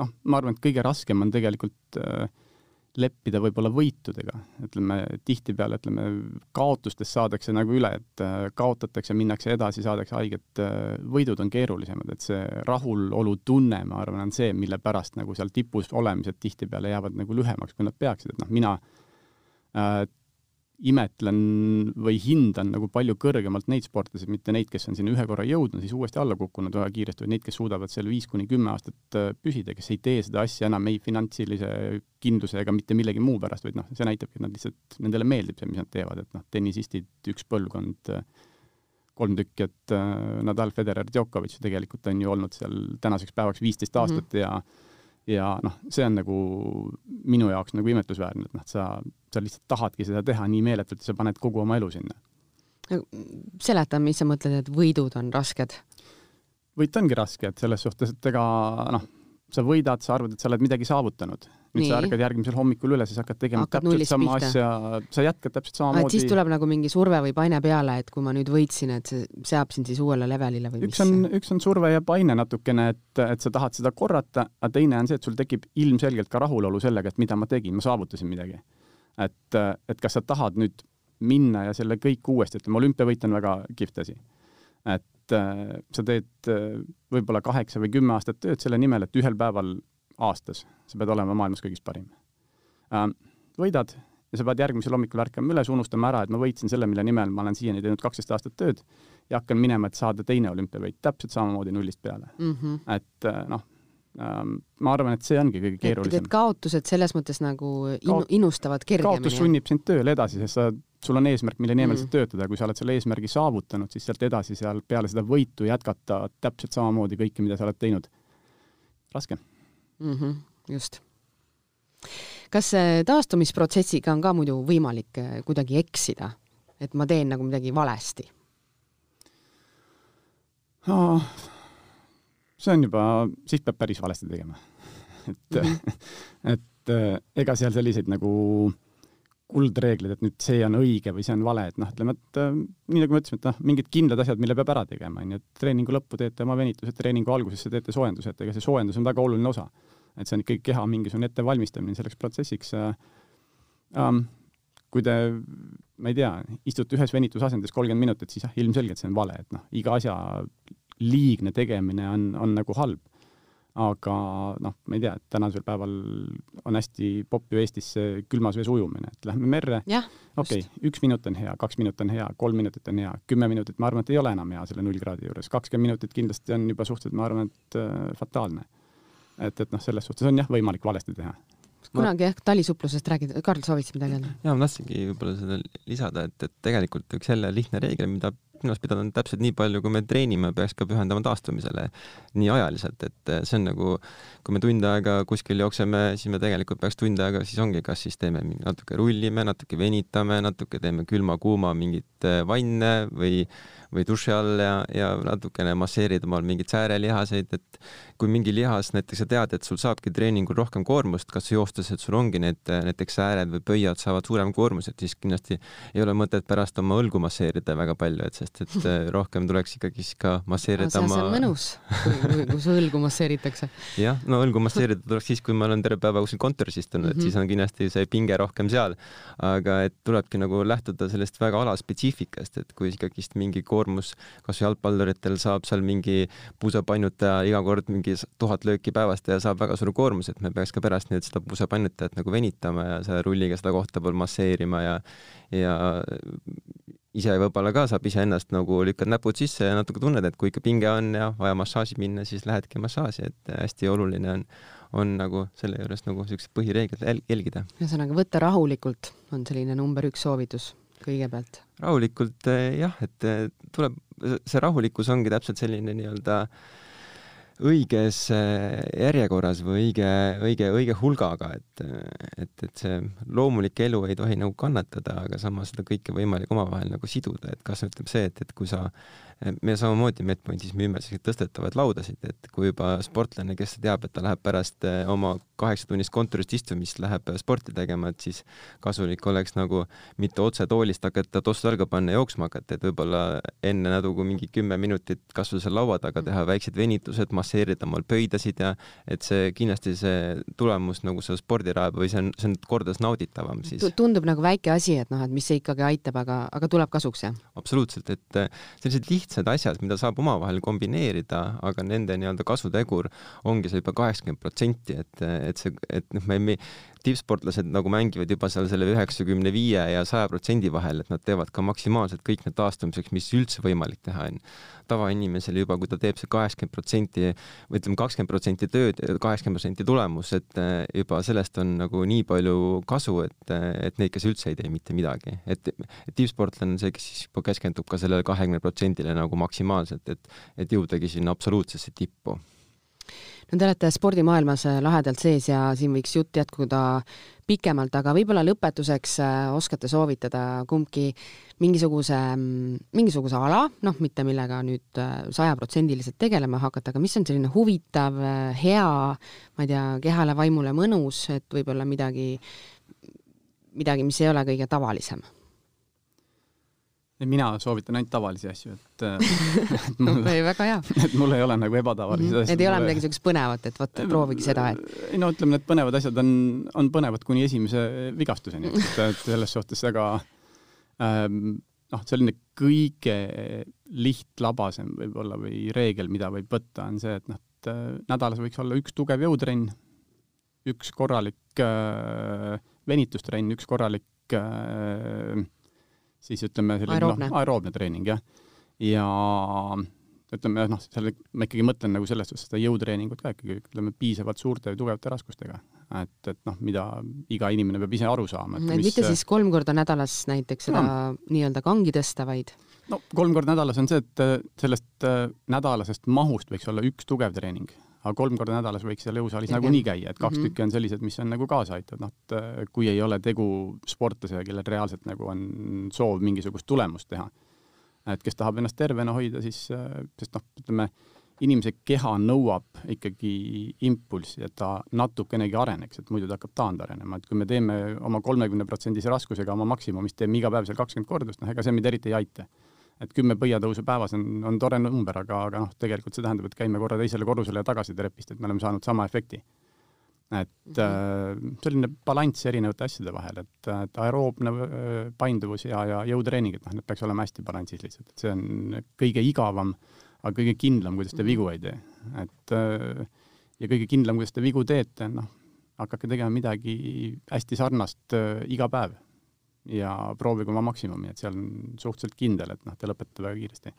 Speaker 3: noh, ma arvan, et kõige raskem on tegelikult äh, leppida võib-olla võitudega, ütleme tihtipeale, ütleme kaotustest saadakse nagu üle, et äh, kaotatakse, minnakse edasi, saadakse haiget, äh, võidud on keerulisemad, et see rahulolutunne, ma arvan, on see, mille pärast nagu seal tipus olemised tihtipeale jäävad nagu lühemaks, kui nad peaksid, et noh, mina imetlen või hindan nagu palju kõrgemalt neid sportlasi, mitte neid, kes on sinna ühe korra jõudnud, siis uuesti alla kukkunud väga kiiresti, vaid neid, kes suudavad seal viis kuni kümme aastat äh, püsida, kes ei tee seda asja enam ei finantsilise kindluse ega mitte millegi muu pärast, vaid noh, see näitabki, et nad lihtsalt, nendele meeldib see, mis nad teevad, et noh, tennisistid, üks põlvkond, äh, kolm tükki, et äh, Nadal, Federer, Djokovic tegelikult on ju olnud seal tänaseks päevaks viisteist aastat mm -hmm. ja ja noh, see on nagu minu jaoks nagu imetlusväärne, et noh, sa, sa lihtsalt tahadki seda teha nii meeletult ja sa paned kogu oma elu sinna.
Speaker 2: seleta, mis sa mõtled, et võidud on rasked?
Speaker 3: võit ongi raske, et selles suhtes, et ega noh, sa võidad, sa arvad, et sa oled midagi saavutanud nüüd Nii. sa ärkad järgmisel hommikul üles, siis hakkad tegema hakkad täpselt sama pihta. asja, sa jätkad täpselt samamoodi.
Speaker 2: siis tuleb nagu mingi surve või paine peale, et kui ma nüüd võitsin, et see seab sind siis uuele levelile või
Speaker 3: üks mis? on, üks on surve ja paine natukene, et, et sa tahad seda korrata, aga teine on see, et sul tekib ilmselgelt ka rahulolu sellega, et mida ma tegin, ma saavutasin midagi. et, et kas sa tahad nüüd minna ja selle kõik uuesti, ütleme olümpiavõit on väga kihvt asi. et äh, sa teed äh, võib-olla kaheksa või kümme aastat tööd selle nimel, et ühel päeval aastas, sa pead olema maailmas kõigist parim. Ähm, võidad ja sa pead järgmisel hommikul ärkama üles, unustama ära, et ma võitsin selle, mille nimel ma olen siiani teinud kaksteist aastat tööd ja hakkan minema, et saada teine olümpiavõit täpselt samamoodi nullist peale mm. -hmm. et äh, noh, ähm, ma arvan, et see ongi kõige keerulisem.
Speaker 2: et kaotused selles mõttes nagu inu, innustavad kergemini.
Speaker 3: kaotus sunnib sind tööle edasi, sest sa, sul on eesmärk, mille nimel mm. sa töötada, kui sa oled selle eesmärgi saavutanud, siis sealt edasi seal peale seda võitu jätkata täpselt samamoodi kõike, mida sa oled teinud. raske
Speaker 2: mm. -hmm, just. kas taastumisprotsessiga on ka muidu võimalik eh, kuidagi eksida, et ma teen nagu midagi valesti?
Speaker 3: oh,? see on juba, siis peab päris valesti tegema. *laughs* et mm, -hmm. *laughs* et äh, ega seal selliseid nagu kuldreeglid, et nüüd see on õige või see on vale, et noh, ütleme, et äh, nii nagu me ütlesime, et noh, mingid kindlad asjad, mille peab ära tegema, onju, et treeningu lõppu teete oma venitused, treeningu algusesse teete soojendused, ega see soojendus on väga oluline osa. Et see on ikkagi keha mingisugune ettevalmistamine selleks protsessiks. Um, kui te, ma ei tea, istute ühes venitusasendis kolmkümmend minutit, siis jah, ilmselgelt see on vale, et noh, iga asja liigne tegemine on, on nagu halb. aga noh, ma ei tea, et tänasel päeval on hästi popp ju Eestis see külmas vees ujumine, et lähme merre, okei üks minut on hea, kaks minutit on hea, kolm minutit on hea, kümme minutit, ma arvan, et ei ole enam hea selle null kraadi juures, kakskümmend minutit kindlasti on juba suhteliselt, ma arvan, et äh, fataalne. Et, et noh, selles suhtes on jah, võimalik valesti teha
Speaker 2: kunagi jah, talisuuplusest räägid, Karl, soovisid midagi öelda?
Speaker 4: jaa, ma tahtsingi võib-olla seda lisada, et, et tegelikult üks jälle lihtne reegel, mida silmas pidada on täpselt nii palju, kui me treenime, peaks ka pühendama taastumisele nii ajaliselt, et see on nagu, kui me tund aega kuskil jookseme, siis me tegelikult peaks tund aega, siis ongi, kas siis teeme natuke rullime, natuke venitame, natuke teeme külma-kuuma mingit vanne või või duši all ja, ja natukene masseerid omal mingeid säärelihaseid, et kui mingi lihas, näiteks sa tead, et sul saabki treeningul rohkem koormust, kas joostes, et sul ongi need näiteks sääred või pöiad saavad suurema koormuse, et siis kindlasti ei ole mõtet pärast oma õlgu masseerida väga palju, et sest et rohkem tuleks ikkagi siis ka masseerida
Speaker 2: no, oma. see on mõnus, kui, kui su õlgu masseeritakse. *laughs*
Speaker 4: jah, no õlgu masseerida tuleks siis, kui ma olen terve päeva kuskil kontoris istunud, et mm -hmm. siis on kindlasti see pinge rohkem seal. aga et tulebki nagu lähtuda sellest väga alaspetsiifikast, et kui ikkagist mingi koormus kas jalgpalluritel saab seal mingi puusapainutaja iga kord mingi tuhat lööki päevas teha, saab väga suure koormuse, et me peaks ka pärast nüüd seda puusapainutajat nagu venitama ja selle rulliga seda kohta pool masseerima ja ja ise võib-olla ka saab iseennast nagu lükkad näpud sisse ja natuke tunned, et kui ikka pinge on ja vaja massaaži minna, siis lähedki massaaži, et hästi oluline on, on nagu selle juures nagu siukseid põhireegleid jälgida.
Speaker 2: ühesõnaga, võtta rahulikult on selline number üks soovitus kõigepealt?
Speaker 4: rahulikult eh, jah, et eh, tuleb, see rahulikkus ongi täpselt selline nii-öelda õiges eh, järjekorras või õige, õige, õige hulgaga, et, et, et see loomulik elu ei tohi nagu kannatada, aga samas seda kõike võimalik omavahel nagu siduda, et kas ütleb see, et, et kui sa me samamoodi Medpointis müüme selliseid tõstetavaid laudasid, et kui juba sportlane, kes teab, et ta läheb pärast eh, oma kaheksatunnist kontorist istumist, läheb sporti tegema, et siis kasulik oleks nagu mitte otse toolist hakata tossu jalga panna ja jooksma hakata, et võib-olla enne nagu mingi kümme minutit kas või seal laua taga teha väiksed venitused, masseerida omal pöidasid ja et see kindlasti see tulemus nagu seal spordiraja või see on, see on kordades nauditavam siis.
Speaker 2: tundub nagu väike asi, et noh, et mis see ikkagi aitab, aga, aga tuleb kasuks, jah?
Speaker 4: absoluutselt, et eh, sellised lihtsad lihtsad asjad, mida saab omavahel kombineerida, aga nende nii-öelda kasutegur ongi see juba kaheksakümmend protsenti, et, et see, et noh, me, me tippsportlased nagu mängivad juba seal selle üheksakümne viie ja saja protsendi vahel, et nad teevad ka maksimaalselt kõik need taastumiseks, mis üldse võimalik teha on. tavainimesel juba, kui ta teeb see kaheksakümmend protsenti või ütleme, kakskümmend protsenti tööd, kaheksakümmend protsenti tulemus, et eh, juba sellest on nagu nii palju kasu, et, et neid, kes üldse ei tee mitte midagi, et, et tippsportlane on see, kes siis juba keskendub ka sellele kahekümne protsendile nagu maksimaalselt, et, et jõudagi sinna absoluutsesse tippu
Speaker 2: no te olete spordimaailmas äh, lahedalt sees ja siin võiks jutt jätkuda pikemalt, aga võib-olla lõpetuseks äh, oskate soovitada kumbki mingisuguse, mm, mingisuguse ala, noh, mitte millega nüüd äh, sajaprotsendiliselt tegelema hakata, aga mis on selline huvitav, hea, ma ei tea, kehale, vaimule mõnus, et võib-olla midagi, midagi, mis ei ole kõige tavalisem
Speaker 3: mina soovitan ainult tavalisi asju, et *laughs*
Speaker 2: et mul väga hea. *laughs*
Speaker 3: et mul ei ole nagu ebatavalisi -hmm.
Speaker 2: asju. et ei ole midagi niisugust põnevat, et vot proovige seda, et.
Speaker 3: ei no ütleme, need põnevad asjad on, on põnevad kuni esimese vigastuseni, et, et selles suhtes väga ähm, noh, selline kõige lihtlabasem võib-olla või reegel, mida võib võtta, on see, et noh, et äh, nädalas võiks olla üks tugev jõutrenn, üks korralik äh, venitustrenn, üks korralik äh, siis ütleme selline aeroobne, no, aeroobne treening jah. ja ütleme noh, seal ma ikkagi mõtlen nagu selles suhtes seda jõutreeningut ka ikkagi ütleme piisavalt suurte ja tugevate raskustega. et, et noh, mida iga inimene peab ise aru saama.
Speaker 2: et mis... mitte siis kolm korda nädalas näiteks seda no. nii-öelda kangi tõsta, vaid?
Speaker 3: no kolm korda nädalas on see, et sellest äh, nädalasest mahust võiks olla üks tugev treening aga kolm korda nädalas võiks seal jõusaalis nagunii käia, et kaks mm -hmm. tükki on sellised, mis on nagu kaasa aitavad, noh, et äh, kui ei ole tegu sportlasega, kellel reaalselt nagu on soov mingisugust tulemust teha. et kes tahab ennast tervena hoida, siis, sest noh, ütleme, inimese keha nõuab ikkagi impulssi, et ta natukenegi areneks, et muidu ta hakkab taandarenema, et kui me teeme oma kolmekümne protsendise raskusega oma maksimumist, teeme iga päev seal kakskümmend kordust, noh, ega see meid eriti ei aita. Et kümme põiatõusu päevas on, on tore number, aga, aga noh, tegelikult see tähendab, et käime korra teisele korrusele ja tagasi trepist, et me oleme saanud sama efekti et mm -hmm. selline balanss erinevate asjade vahel, et, et aeroobne äh, painduvus ja, ja jõutreening, et noh, need peaks olema hästi balansis lihtsalt, et see on kõige igavam, aga kõige kindlam, kuidas te vigu ei tee. et äh, ja kõige kindlam, kuidas te vigu teete, noh, hakake tegema midagi hästi sarnast iga päev ja proovige oma maksimumi, et seal on suhteliselt kindel, et noh, te lõpetate väga kiiresti.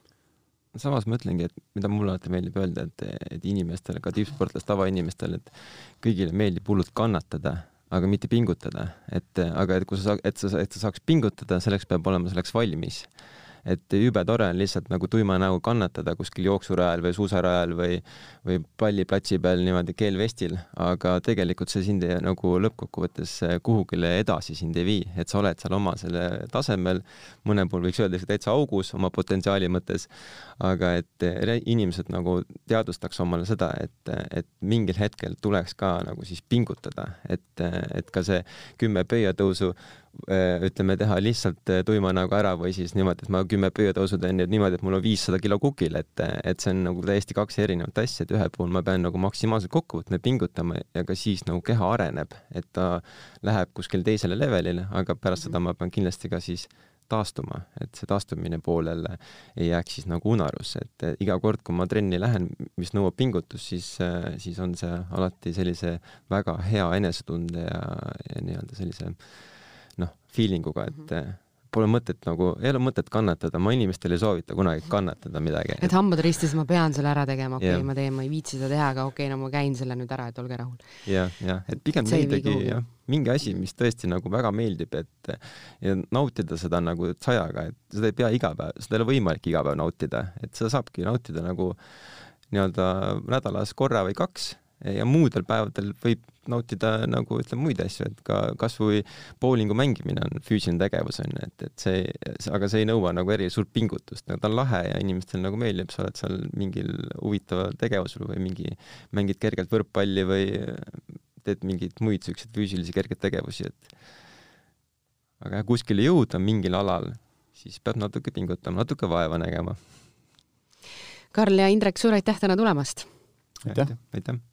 Speaker 4: Samas ma ütlengi, et mida mulle alati meeldib öelda, et, et inimestele, ka tippsportlastele, tavainimestele, et kõigile meeldib hullult kannatada, aga mitte pingutada, et aga et kui sa, et sa, et sa saaks pingutada, selleks peab olema selleks valmis et jube tore on lihtsalt nagu tuima näoga kannatada kuskil jooksurajal või suusarajal või, või palliplatsi peal niimoodi keelvestil, aga tegelikult see sind ei, nagu lõppkokkuvõttes kuhugile edasi sind ei vii, et sa oled seal oma selle tasemel, mõnel puhul võiks öelda, täitsa augus oma potentsiaali mõttes, aga et inimesed nagu teadvustaks omale seda, et, et mingil hetkel tuleks ka nagu siis pingutada, et, et ka see kümme pöiatõusu ütleme, teha lihtsalt äh, tuima näoga ära või siis niimoodi, et ma kümme pöiatõusu teen nüüd niimoodi, et mul on viissada kilo kukil, et, et see on nagu täiesti kaks erinevat asja, et ühel puhul ma pean nagu maksimaalselt kokku võtma ja pingutama ja ka siis nagu keha areneb, et ta läheb kuskil teisele levelile, aga pärast seda ma pean kindlasti ka siis taastuma, et see taastumine poolele ei jääks siis nagu unarusse, et iga kord, kui ma trenni lähen, mis nõuab pingutust, siis, siis on see alati sellise väga hea enesetunde ja, ja nii-öelda sellise äh, noh, feeling uga, et mm -hmm. pole mõtet nagu, ei ole mõtet kannatada, ma inimestele ei soovita kunagi kannatada midagi.
Speaker 2: et hambad ristis, ma pean selle ära tegema, okei okay, ma teen, ma ei viitsi seda teha, aga okei okay,, no ma käin selle nüüd ära, et olge rahul.
Speaker 4: jah, jah, et pigem midagi, jah, mingi asi, mis tõesti nagu väga meeldib, et ja nautida seda nagu sajaga, et seda ei pea iga päev, seda ei ole võimalik iga päev nautida, et seda saabki nautida nagu nii-öelda nädalas korra või kaks ja muudel päevadel võib nautida nagu ütleme muid asju, et ka kasvõi bowlingu mängimine on füüsiline tegevus on ju, et, et see, aga see ei nõua nagu eri suurt pingutust, ta on lahe ja inimestele nagu meeldib, sa oled seal mingil huvitaval tegevusel või mingi, mängid kergelt võrkpalli või teed mingeid muid siukseid füüsilisi kergeid tegevusi, et aga kuskile jõuda mingil alal, siis peab natuke pingutama, natuke vaeva nägema.
Speaker 2: Karl ja Indrek, suur aitäh täna tulemast!
Speaker 3: aitäh,
Speaker 4: aitäh.!